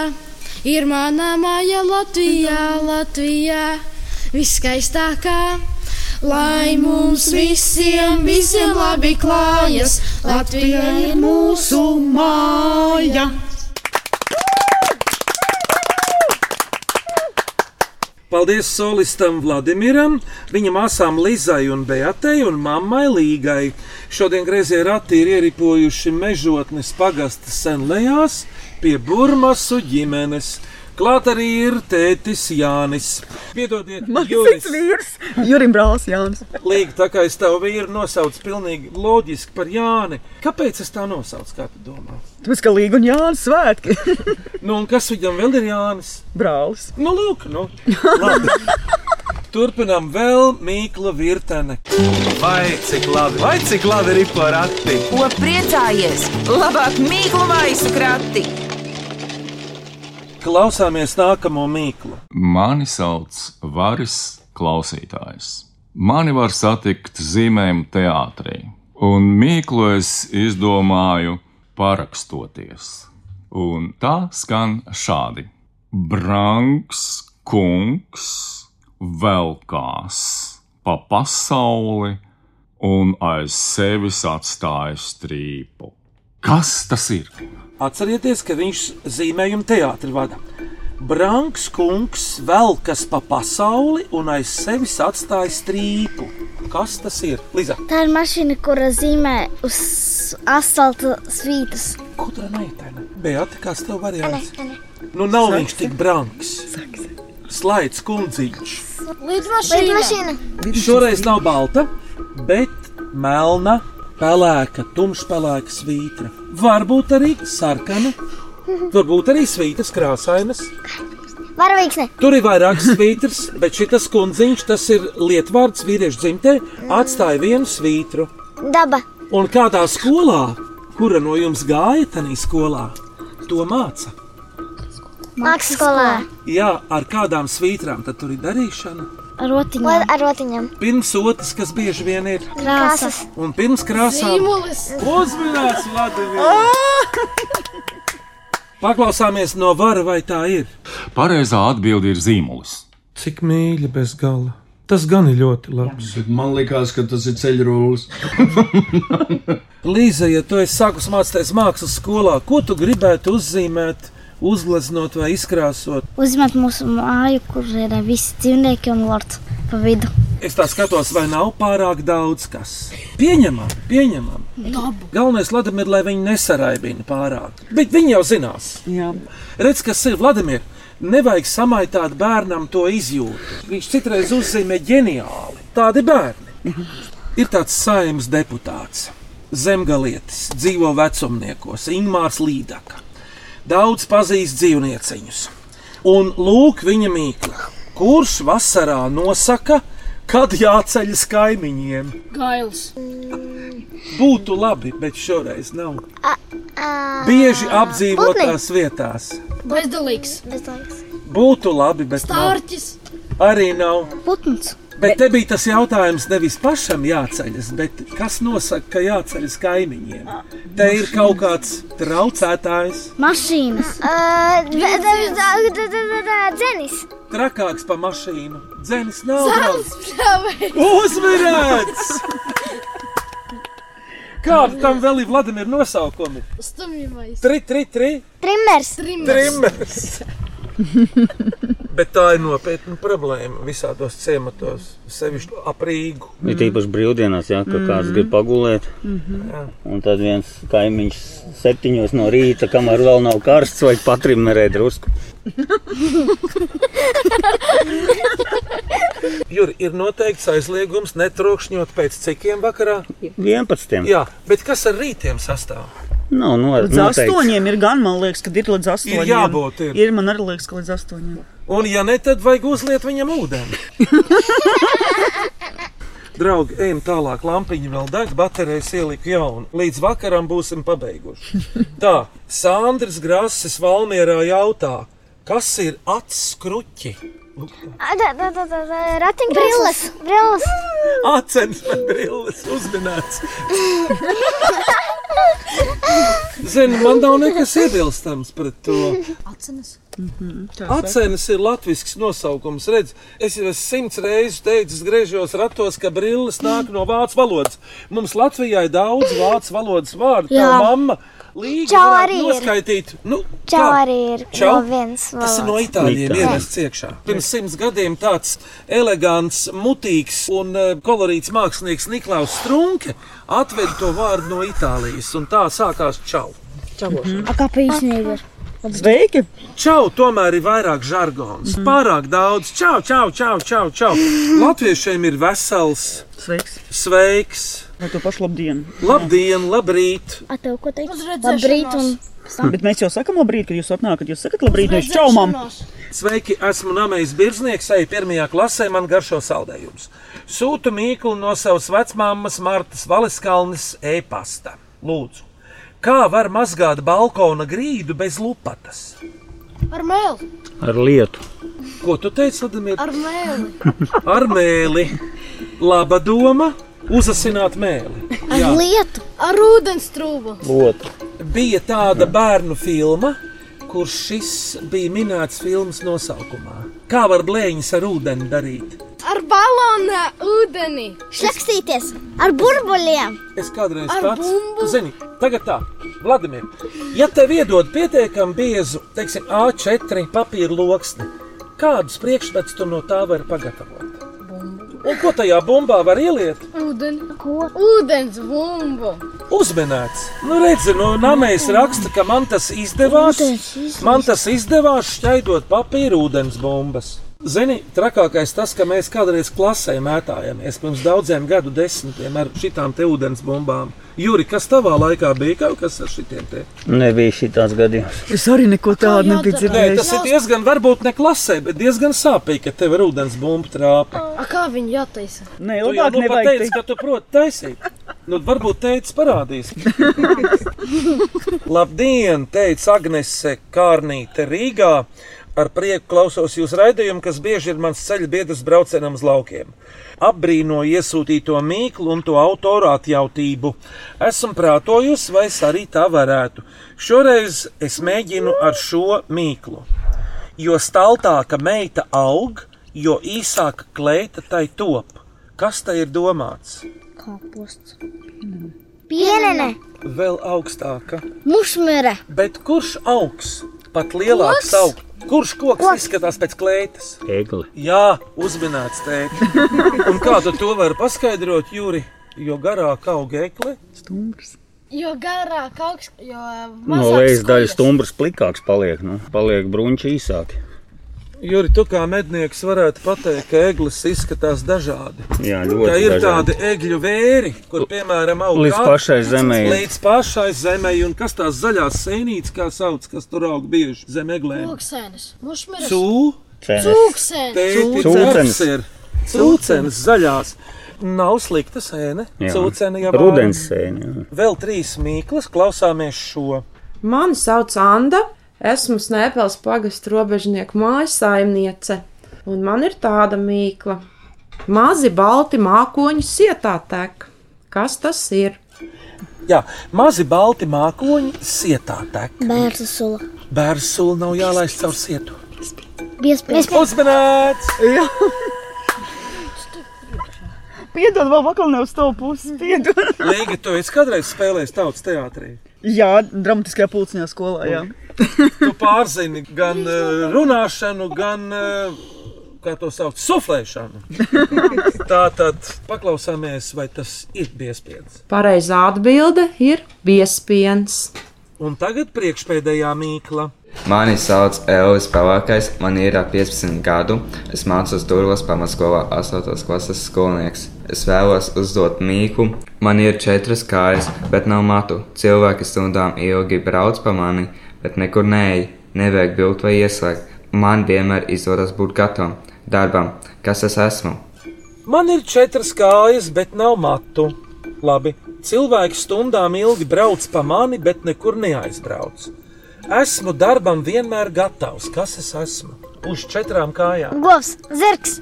[SPEAKER 6] ir manā māja Latvijā, Latvijā, viskaistākā. Lai mums visiem, visiem labi klājas, Latvija ir mūsu māja.
[SPEAKER 1] Paldies solistam Vladimiram, viņa māsām Lizai un Beatei un mammai Līgai. Šodien grazē rati ir ieripojuši mežotnes pagastas senlējās pie Burmasu ģimenes. Klāt arī ir tētis Jānis. Piedodiet,
[SPEAKER 3] Man
[SPEAKER 1] Juris.
[SPEAKER 3] cits vīrs, Jurim brālis Jānis.
[SPEAKER 1] Līga, tā kā es tavu vīru nosaucu pilnīgi loģiski par Jāni. Kāpēc es tā nosaucu, kā tu domā?
[SPEAKER 3] Tāpēc, ka Līga un Jānis svētki.
[SPEAKER 1] Nu, un kas viņam vēl ir Jānis?
[SPEAKER 3] Brālis.
[SPEAKER 1] Nu, lūk, nu. Turpinām vēl mīkla virtene.
[SPEAKER 7] Vai cik labi, vai cik labi ir porakti?
[SPEAKER 2] Ko priecājies? Labāk mīklu maisu krati!
[SPEAKER 1] Klausāmies nākamo mīklu.
[SPEAKER 12] Mani sauc Varis Klausītājs. Mani var satikt zīmējumu teātrī, un mīklu es izdomāju parakstoties. Un tā skan šādi: Branks kungs velkās pa pasauli un aiz sevis atstāja strīpu. Kas tas ir?
[SPEAKER 1] Atcerieties, ka viņš zīmējumu teātri vada. Branks kungs velkas pa pasauli un aiz sevis atstāja strīpu. Kas tas ir? Liza,
[SPEAKER 5] Tā ir mašīna, kura zīmē uz asfalta svītas.
[SPEAKER 1] Gudra meitene. Beata, kāds tev variants?
[SPEAKER 5] Ane, ane.
[SPEAKER 1] Nu, nav viņš tik brangs. Slaids kundziņš.
[SPEAKER 5] Lidmašīna.
[SPEAKER 1] Šoreiz nav balta, bet melna, pelēka, tumšpelēka svītra. Varbūt arī sarkana, varbūt arī svītas krāsainas.
[SPEAKER 5] Varavīksne.
[SPEAKER 1] Tur ir vairāk svītras, bet šis kundziņš, tas ir lietvārds vīriešu dzimtē, atstāja vienu svītru.
[SPEAKER 5] Daba.
[SPEAKER 1] Un kādā skolā, kura no jums gāja tajā skolā, to māca?
[SPEAKER 5] Mākslas skolā.
[SPEAKER 1] Jā, ar kādām svītrām tad tur ir darīšana?
[SPEAKER 5] Ar rotiņām. Ar rotiņām.
[SPEAKER 1] Pirms otras, kas bieži vien ir,
[SPEAKER 5] Krāsas.
[SPEAKER 1] un pirms krāsām
[SPEAKER 6] Zīmolis.
[SPEAKER 1] uzminēts Vladimirs. Paklausāmies no vara, vai tā ir.
[SPEAKER 12] Pareizā atbilde ir zīmols.
[SPEAKER 1] Cik mīļi bez gala. Tas gan ir ļoti labs.
[SPEAKER 8] Bet man liekas, ka tas ir ceļrulis.
[SPEAKER 1] Līza, ja tu esi sākus mācīties mākslas skolā, ko tu gribētu uzzīmēt, uzgleznot vai izkrāsot?
[SPEAKER 5] Uzmet mūsu māju, kur ir visi dzīvnieki un lords pa vidu.
[SPEAKER 1] Es tā skatos, vai nav pārāk daudz kas. Pieņemam, pieņemam.
[SPEAKER 6] Dabu.
[SPEAKER 1] Galvenais, Vladimir, lai viņi nesaraibina pārāk. Bet viņi jau zinās.
[SPEAKER 3] Jā.
[SPEAKER 1] Redz, kas ir Vladimir. Nevajag samaitāt bērnam to izjūtu. Viņš citreiz uzzīmē ģeniāli. Tādi bērni. Ir tāds saimnes deputāts, zemgalietis, dzīvo vecumniekos, Ingūns Līdaka. Daudz pazīst dzīvnieciņus. Un lūk, viņa mīkla, kurš vasarā nosaka, kad jāceļas kaimiņiem.
[SPEAKER 6] Gails.
[SPEAKER 1] Būtu labi, bet šoreiz nav.
[SPEAKER 5] Uh,
[SPEAKER 1] Bieži apdzīvotās vietās.
[SPEAKER 6] Bezdalīgs.
[SPEAKER 5] Bezdalīgs.
[SPEAKER 1] Būtu labi, bet nav.
[SPEAKER 6] Stārķis.
[SPEAKER 1] arī nav.
[SPEAKER 5] Putns.
[SPEAKER 1] Bet te bija tas jautājums nevis pašam jāceļas, bet kas nosaka, ka jāceļas kaimiņiem? Te ir kaut kāds traucētājs,
[SPEAKER 5] Mašīnas. Dzenis.
[SPEAKER 1] trakāks par mašīnu. Dzēnis nav
[SPEAKER 6] pļāvējs.
[SPEAKER 1] Uzmanīts! Kāda tam vēl ir Vladimir nosaukumi?
[SPEAKER 6] Stumjamais.
[SPEAKER 1] Tri, tri, tri.
[SPEAKER 5] Trimers.
[SPEAKER 1] Trimers. Bet tā ir nopietna problēma visādos ciematos, sevišķi ap Rīgu.
[SPEAKER 4] Ir tīpaši brīvdienās, ja, ka kāds grib pagulēt.
[SPEAKER 1] Jā.
[SPEAKER 4] Un tad viens kaimiņš septiņos no rīta, kamēr vēl nav karsts, vai patrimmerē drusku.
[SPEAKER 1] Jur, ir noteikts aizliegums netrokšņot pēc cikiem vakarā.
[SPEAKER 4] 11.
[SPEAKER 1] Jā, bet kas ar rītiem sastāv?
[SPEAKER 4] Nav no,
[SPEAKER 3] Līdz
[SPEAKER 4] noteikts.
[SPEAKER 3] astoņiem ir gan, man liekas, ka ir līdz astoņiem.
[SPEAKER 1] jābūt, ir.
[SPEAKER 3] ir man arī liekas, ka līdz astoņiem.
[SPEAKER 1] Un, ja ne, tad vajag uzliet viņam ūdeni. Draugi, ejam tālāk. Lampiņa vēl deg, baterijas ieliku jaunu. Līdz vakaram būsim pabeiguši. Tā, Sandrs Grasis Valmierā jautā, kas ir acis skruķi?
[SPEAKER 5] Ratiņš. Brilles. Brilles.
[SPEAKER 1] Uzminēts. Zini, man nav nekas iebilstams pret to.
[SPEAKER 6] Acenes.
[SPEAKER 1] Acenis ir latviešu nosaukums. Redz, es jau simts reizes teicis, griežos ratos, ka brilles nāk no vācu valodas. Mums Latvijā ir daudz vācu valodas vārdu. Tā mamma
[SPEAKER 5] Čau
[SPEAKER 1] varētu
[SPEAKER 5] arī ir.
[SPEAKER 1] noskaitīt. Nu,
[SPEAKER 5] Čau
[SPEAKER 1] kā?
[SPEAKER 5] arī ir
[SPEAKER 1] Čau?
[SPEAKER 5] no vienas
[SPEAKER 1] Tas ir no
[SPEAKER 5] valodas.
[SPEAKER 1] itāļiem
[SPEAKER 4] Itāļi.
[SPEAKER 1] ievests iekšā. Pirms simts gadiem tāds elegants, mutīgs un eh, kolorīts mākslinieks Niklaus Strunke atveda to vārdu no Itālijas, un tā sākās čau.
[SPEAKER 5] A kā pīsnīgi ir?
[SPEAKER 3] Sveiki!
[SPEAKER 1] Čau, tomēr ir vairāk žargons. Pārāk daudz. Čau, čau, čau, čau. čau. Latviešiem ir vesels,
[SPEAKER 3] Sveiks!
[SPEAKER 1] sveiks,
[SPEAKER 3] Vai to pašu labdienu?
[SPEAKER 1] labdien, labrīt.
[SPEAKER 5] A tev ko teikt? Labrīt un.
[SPEAKER 3] Bet mēs jau sakām labrīt, kad jūs atnākat. Jūs sakat labrīt, nevis čau, mam!
[SPEAKER 1] Sveiki, esmu Namējs Birznieks, eju pirmajā klasē, man garšo saldējums. Sūtu mīklu no savas vecmāmas Martas Valiskalnes e-pasta. Lūdzu, kā var mazgāt balkona grīdu bez lupatas?
[SPEAKER 6] Ar mēli.
[SPEAKER 4] Ar lietu.
[SPEAKER 1] Ko tu teici, Ladimir?
[SPEAKER 6] Ar mēli.
[SPEAKER 1] Ar mēli. Laba doma - uzasināt mēli.
[SPEAKER 5] ar lietu.
[SPEAKER 6] Ar ūdens trūku.
[SPEAKER 4] Otru.
[SPEAKER 1] Bija tāda bērnu filma, kur šis bija minēts filmas nosaukumā. Kā var blēņas ar ūdeni darīt?
[SPEAKER 6] Ar balonu ūdeni.
[SPEAKER 5] Šlakstīties ar burbuļiem.
[SPEAKER 1] Es kādreiz
[SPEAKER 6] bumbu?
[SPEAKER 1] zinu, tagad tā, Vladimir, ja tev iedod pietiekami biezu, teiksim, A4 papīra loksni, kādus priekšmetus tu no tā vari pagatavot? Un ko tajā bumbā var ieliet?
[SPEAKER 6] Ūdeni.
[SPEAKER 5] Ko?
[SPEAKER 6] Ūdens bumbu.
[SPEAKER 1] Uzmanīts. Nu, redzi, no namēs raksta, ka man tas izdevās. Man tas izdevās šķaidot papīra ūdens bumbas. Zini, trakākais tas, ka mēs kādreiz klasē mētājāmies pirms daudziem gadu desmitiem ar šitām te ūdens bumbām. Juri, kas tavā laikā bija kaut kas ar šitiem te?
[SPEAKER 4] Nebija šī tāds gadījums.
[SPEAKER 3] Es arī neko tādu nebiju
[SPEAKER 1] Nē,
[SPEAKER 3] dzirdējis.
[SPEAKER 1] tas ir diezgan, varbūt ne klasē, bet diezgan sāpīgi, ka tev ir ūdens bumba trāpa.
[SPEAKER 6] A, kā viņi jātaisa?
[SPEAKER 3] Nē,
[SPEAKER 1] Tu jau
[SPEAKER 3] labāk
[SPEAKER 1] nu pat
[SPEAKER 3] nevajag
[SPEAKER 1] teici, ka tu proti taisīt. Nu, varbūt teicis parādīs. Labdien, teica Agnese Kārnīte Rīgā. Ar prieku klausos jūsu raidījumu, kas bieži ir mans ceļa biedrs braucienam uz laukiem. Apbrīnoju iesūtīto mīklu un to autoru atjautību. Esmu prātojusi, vai es arī tā varētu. Šoreiz es mēģinu ar šo mīklu. Jo staltāka meita aug, jo īsāka kleita tai top. Kas tai ir domāts?
[SPEAKER 5] Kāposts. Pienene.
[SPEAKER 1] Vēl augstāka.
[SPEAKER 5] Mušmere.
[SPEAKER 1] Bet kurš augs? Pat lielāks augs. Kurš koks Koks. izskatās pēc kleitas?
[SPEAKER 4] Egli.
[SPEAKER 1] Jā, uzmanīts teikt. Un kā tu to vari paskaidrot, Jūri? Jo garāk aug ekle,
[SPEAKER 3] stumbrs.
[SPEAKER 6] Jo garāk kas, jo
[SPEAKER 4] No
[SPEAKER 6] mazāk
[SPEAKER 4] lejas daļas stumbrs plikāks paliek, nu, paliek bruņķi īsāki.
[SPEAKER 1] Jūri, tu kā mednieks varētu pateikt, ka eglis izskatās dažādi.
[SPEAKER 4] Jā, ļoti
[SPEAKER 1] ir
[SPEAKER 4] dažādi.
[SPEAKER 1] tādi egļu vēri, kur piemēram aug
[SPEAKER 4] Līdz
[SPEAKER 1] kā-
[SPEAKER 4] pašai zemei.
[SPEAKER 1] Līdz pašai zemei, un kas tās zaļās sēnītes, kā sauc, kas tur aug bieži zem eglēm?
[SPEAKER 6] Koksēnes. Mušmeres.
[SPEAKER 1] Cū?
[SPEAKER 6] Cūksēnes.
[SPEAKER 1] Ir. Cūcenes zaļās. Nav slikta sēne.
[SPEAKER 4] Jā.
[SPEAKER 1] Cūcene jau
[SPEAKER 4] Rudens sēne, jā.
[SPEAKER 1] Vēl trīs mīklas, klausāmies šo.
[SPEAKER 13] Mani sauc Anna, esmu Snēpels pagastu robežnieku mājas saimniece, un man ir tāda mīkla. Mazi balti mākoņi sietā tek. Kas tas ir?
[SPEAKER 1] Jā, mazi balti mākoņi sietā tek.
[SPEAKER 5] Bērnu sula.
[SPEAKER 1] Bērnu sula nav jālaist caur sietu.
[SPEAKER 5] Biespējas.
[SPEAKER 1] Uzmanīts!
[SPEAKER 3] Jā. Piedod, vēl vakar ne uz to pusi. Piedod.
[SPEAKER 1] Līga, tu esi kādreiz spēlējis tautas teātrī.
[SPEAKER 3] Jā, dramatiskajā pulciņā skolā. Jā.
[SPEAKER 1] Tu pārzini gan uh, runāšanu, gan, uh, kā to sauc, suflēšanu. Tā tad paklausāmies, vai tas ir piespiedu.
[SPEAKER 13] Pareizā atbilde ir biespiens.
[SPEAKER 1] Un tagad priekšpēdējā mīkla.
[SPEAKER 14] Mani sauc Elvis Pavākais, man ir ap 15 gadu. Es mācos Turvas pamatskolā 8. klases skolnieks. Es vēlos uzdot mīklu. Man ir četras kājas, bet nav matu. Cilvēki stundām ilgi brauc pa mani, bet nekur neej, nevajag bildt vai ieslēgt. Man vienmēr izdodas būt gatavam darbam, kas es esmu.
[SPEAKER 1] Man ir četras kājas, bet nav matu. Labi, cilvēki stundām ilgi brauc pa mani, bet nekur neaizbrauc. Esmu darbam vienmēr gatavs. Kas es esmu? Uz četrām kājām.
[SPEAKER 5] Govs, zirgs.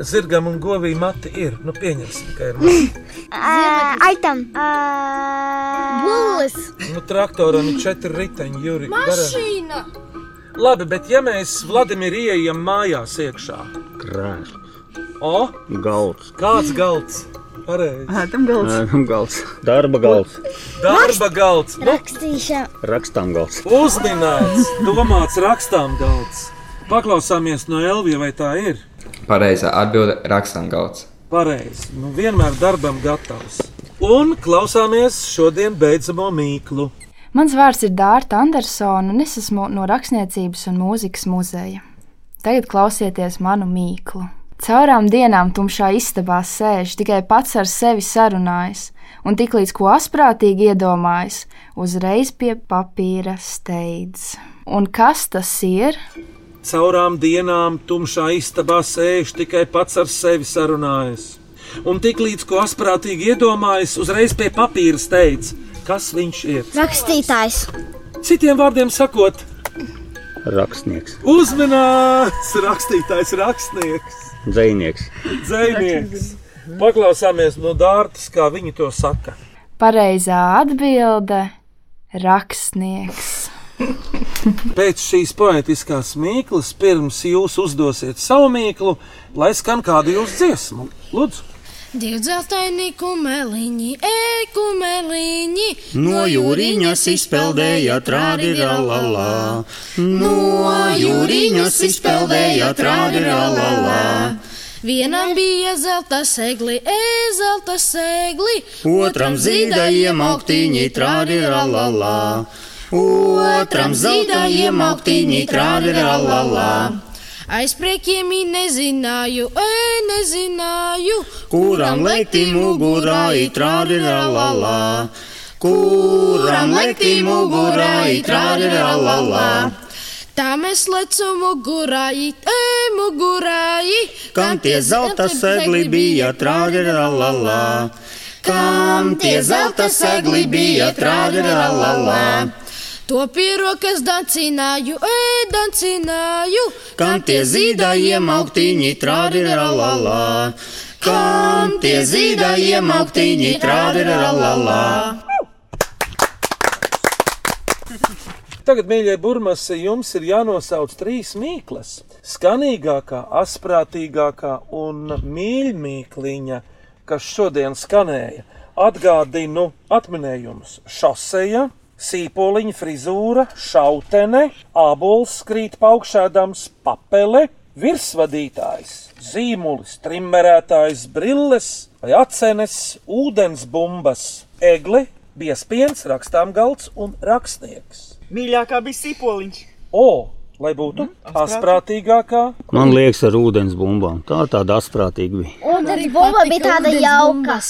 [SPEAKER 1] Zirgam un govī mati ir. Nu, pieņemsim, ka ir mati.
[SPEAKER 5] Uh, aitam. Uh, Bullis.
[SPEAKER 1] Nu, traktoram ir četri riteņi, Juri.
[SPEAKER 6] Mašīna.
[SPEAKER 1] Labi, bet ja mēs Vladimir ieejam mājās iekšā,
[SPEAKER 4] Krēsls,
[SPEAKER 1] o,
[SPEAKER 4] galds,
[SPEAKER 1] kāds galds?
[SPEAKER 3] Ēdam galds.
[SPEAKER 4] Ēdam galds, darba galds,
[SPEAKER 1] Darba galds. Nu,
[SPEAKER 5] Rakstīšana.
[SPEAKER 4] rakstām galds.
[SPEAKER 1] uzminēts, domāts rakstām galds. Paklausāmies no Elvija, vai tā ir?
[SPEAKER 14] Pareizā atbilde - rakstām galds.
[SPEAKER 1] Pareizi. Nu, vienmēr darbam gatavs. Un klausāmies šodien beidzamo mīklu.
[SPEAKER 15] Mans vārds ir Dārta Andersona, un es esmu no Rakstniecības un mūzikas muzeja. Tagad klausieties manu mīklu. Caurām dienām tumšā istabā sēž, tikai pats ar sevi sarunājas, un tiklīdz ko asprātīgi iedomājas, uzreiz pie papīra steidz. Un kas tas ir?
[SPEAKER 1] Caurām dienām tumšā istabā sēž tikai pats ar sevi sarunājas. Un tik līdz ko asprātīgi iedomājas, uzreiz pie papīra steidz, kas viņš ir.
[SPEAKER 5] Rakstītājs.
[SPEAKER 1] Citiem vārdiem sakot,
[SPEAKER 4] Rakstnieks,
[SPEAKER 1] uzmanīts, rakstītājs, rakstnieks,
[SPEAKER 4] dzinieks.
[SPEAKER 1] dzinieks. Paklausāmies no Dārtas, kā viņi to saka.
[SPEAKER 15] Pareizā atbilde - rakstnieks.
[SPEAKER 1] Pēc šīs poetiskās mīklas, pirms jūs uzdosiet savu mīklu, lai skan kādu jūsu dziesmu. Lūdzu,
[SPEAKER 6] Divi dzeltaini kumeliņi, ej kumeliņi.
[SPEAKER 4] No jūriņas izpeldēja trādiralala. No jūriņas izpeldēja trādiralala.
[SPEAKER 6] Vienam bija zelta segli, e-zelta segli,
[SPEAKER 4] Otram zīdajiem augtīņi trādi ralalā. Otram zīdajiem augtīņi trādi ralalā.
[SPEAKER 6] Aiz priekiem nezināju, e, nezināju,
[SPEAKER 4] Kuram lekti mugurā itrādi ralalā. Kuram lekti mugurā itrādi ralalā.
[SPEAKER 6] Tā mēs lecam mugurāji, e, mugurāji.
[SPEAKER 4] Kam tie zelta segli bija trādi ralalā. Kam tie zelta segli bija trādi ralalā.
[SPEAKER 6] To pierokas dancināju, e, dancināju.
[SPEAKER 4] Kam tie zīdājiem augtīņi trādi ralalā. Kam tie zīdājiem augtīņi trādi ralalā.
[SPEAKER 1] Tagad, mīļie burmasi, jums ir jānosauc trīs mīklas. Skanīgākā, asprātīgākā un mīļākā, kas šodien skanēja. Atgādinu atminējumus - šoseja, sīpoliņa frizūra, šautene, abols krīt paukšēdams, papele, virsvadītājs, zīmulis, trimmerētājs, brilles vai acenes, ūdens bumbas, egle, biespiens, rakstām galds un rakstnieks.
[SPEAKER 3] Mīļākā bija sipoliņš.
[SPEAKER 1] O, lai būtu asprātīgākā,
[SPEAKER 4] Man liekas, ar ūdens bumbām. Tā tāda asprātīga bija.
[SPEAKER 5] Un tad bumba bija tāda jauka.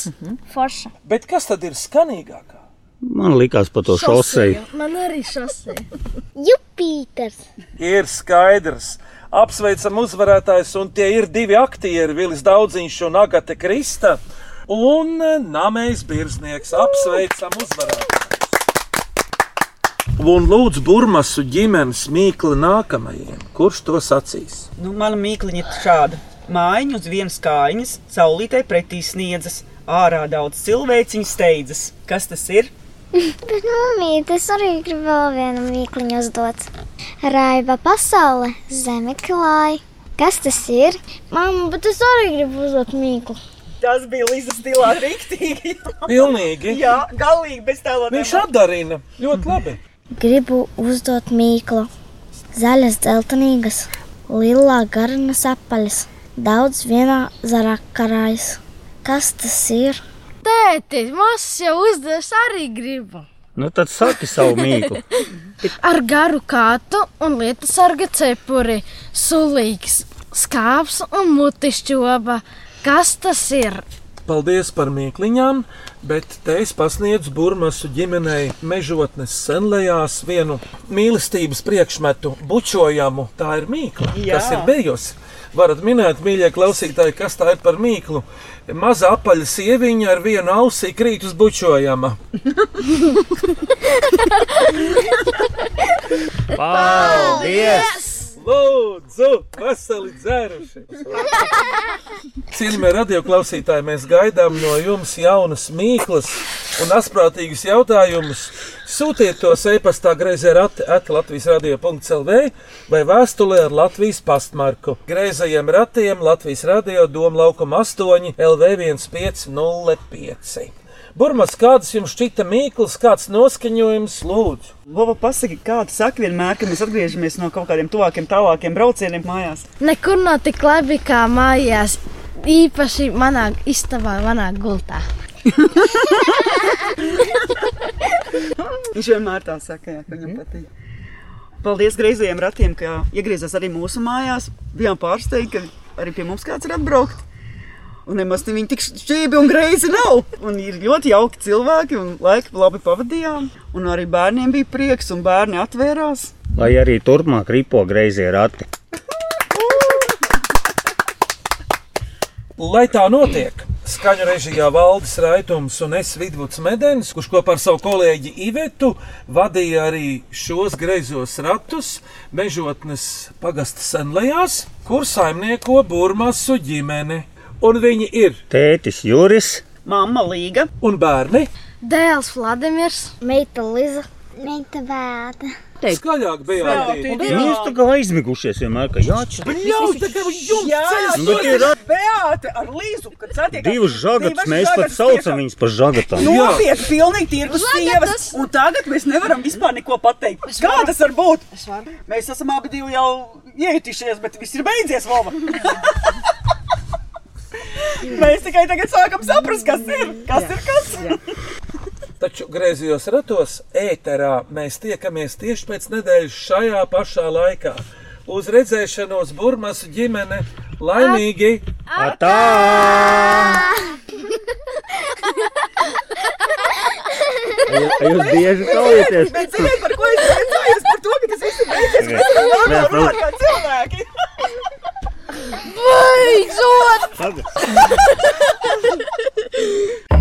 [SPEAKER 5] Forša.
[SPEAKER 1] bet kas tad ir skanīgākā?
[SPEAKER 4] Man likās par to šoseju.
[SPEAKER 5] Man arī šosei. Jupīters.
[SPEAKER 1] Ir skaidrs. Apsveicam uzvarētājus, un tie ir divi aktieri, Vilis Daudziņš un Agate Krista. Un Namējs Birznieks apsveicam uzvarētājus. Un lūdzu, burmasu ģimenes mīkli nākamajiem. Kurš to sacīs?
[SPEAKER 3] Nu, mana mīkliņa ir šāda. Mājiņa uz vienas kājiņas, saulītē pretī sniedzas, ārā daudz cilvēciņu steidzas. Kas tas ir?
[SPEAKER 5] Bet, mamīt, es arī gribu vēl vienu mīkliņu uzdot. Raiba pasaule, zeme klāja. Kas tas ir? Māma, bet es arī gribu uzdot mīklu.
[SPEAKER 3] Tas bija Līza stilā rīktīgi.
[SPEAKER 1] Pilnīgi.
[SPEAKER 3] Jā, galīgi bez tēlotiem.
[SPEAKER 1] Viņš atdarina ļoti labi.
[SPEAKER 5] Gribu uzdot mīklu. Zaļas, dzeltenīgas, lilā garnas apaļas, daudz vienā zarā karājas. Kas tas ir?
[SPEAKER 6] Tēti, mazs jau uzdevis arī gribu.
[SPEAKER 4] Nu, tad saki savu mīklu.
[SPEAKER 6] Ar garu kātu un lietu sarga cepuri, sulīgs, skāps un mutišķoba. Kas tas ir?
[SPEAKER 1] Paldies par mīkliņām, bet te es pasniedzu burmasu ģimenei mežotnes senlējās vienu mīlestības priekšmetu, bučojamu. Tā ir mīkla,
[SPEAKER 3] Jā.
[SPEAKER 1] kas ir bijusi. Varat minēt, mīļie klausītāji, kas tā ir par mīklu. Maza apaļa sieviņa ar vienu ausī krīt uz bučojama.
[SPEAKER 4] Paldies!
[SPEAKER 1] Lūdzu, veseli dzēruši! Cienījamie radioklausītāji, mēs gaidām no jums jaunas mīklas un asprātīgas jautājumus. Sūtiet tos e-pastā greizē rati Latvijas radio.clv vai vēstulē ar Latvijas pastmarku. Greizajiem ratiem Latvijas radio Doma laukuma 8 LV 1505. Burmas, kādas jums šķita mīklas, kāds noskaņojums, lūdzu?
[SPEAKER 3] Vova, pasaki, kā tu saki vienmēr, kad mēs atgriežamies no kaut kādiem tuvākiem, tālākiem braucieniem mājās?
[SPEAKER 6] Nekur nav tik labi kā mājās, īpaši manā istabā, manā gultā.
[SPEAKER 3] Viņš vienmēr tā saka, jā, ka viņam patīk. Paldies greizajiem ratiem, ka iegriezās arī mūsu mājās. Bijām pārsteigti, ka arī pie mums kāds ir atbraukt. Un nemaz ne viņi tik šķīvi un greizi nav. Un ir ļoti jauki cilvēki, un laiku labi pavadījām. Un arī bērniem bija prieks, un bērni atvērās.
[SPEAKER 4] Lai arī turpmāk ripo greizie rati.
[SPEAKER 1] Lai tā notiek, skaņu režijā Valdis Raitums un es Vidvuds Medenis, kurš kopā ar savu kolēģi Ivetu vadīja arī šos greizos ratus mežotnes pagasta senlējās, kur saimnieko Burmasu ģimene. Un viņi ir
[SPEAKER 4] Tētis Juris,
[SPEAKER 3] Māma Līga
[SPEAKER 1] un bērni.
[SPEAKER 6] Dēls Vladimirs,
[SPEAKER 5] meita Liza, meita Vēta.
[SPEAKER 1] Skaļāk bija
[SPEAKER 4] Jūs tā kā aizmigušies vienmēr, ka jāatšķir.
[SPEAKER 1] Bļaut, tā kā jums
[SPEAKER 3] Jā,
[SPEAKER 1] ceļas
[SPEAKER 4] Nu, bet ir
[SPEAKER 3] Beāte ar Līzu, kad satiekās.
[SPEAKER 4] Divas žagatas, mēs pat saucam viņus par žagatām.
[SPEAKER 3] Nopietni, pilnīgi tirgus sievas. Un tagad mēs nevaram vispār neko pateikt. Kā tas var būt? Mēs esam abi divi jau iejutušies, bet viss ir beidzies, Vova. Mēs tikai tagad sākam saprast, kas ir. Kas ir kas?
[SPEAKER 1] Taču griezījos ratos ēterā mēs tiekamies tieši pēc nedēļas šajā pašā laikā. Uz redzēšanos Burmas ģimene laimīgi!
[SPEAKER 4] Atā! Jūs bieži kaujaties?
[SPEAKER 3] Bet ziniet, par ko es priecājos? Par to, ka tas viss ir beidzies. ka Mēs varam
[SPEAKER 4] Nē,
[SPEAKER 3] normāli 背
[SPEAKER 6] 着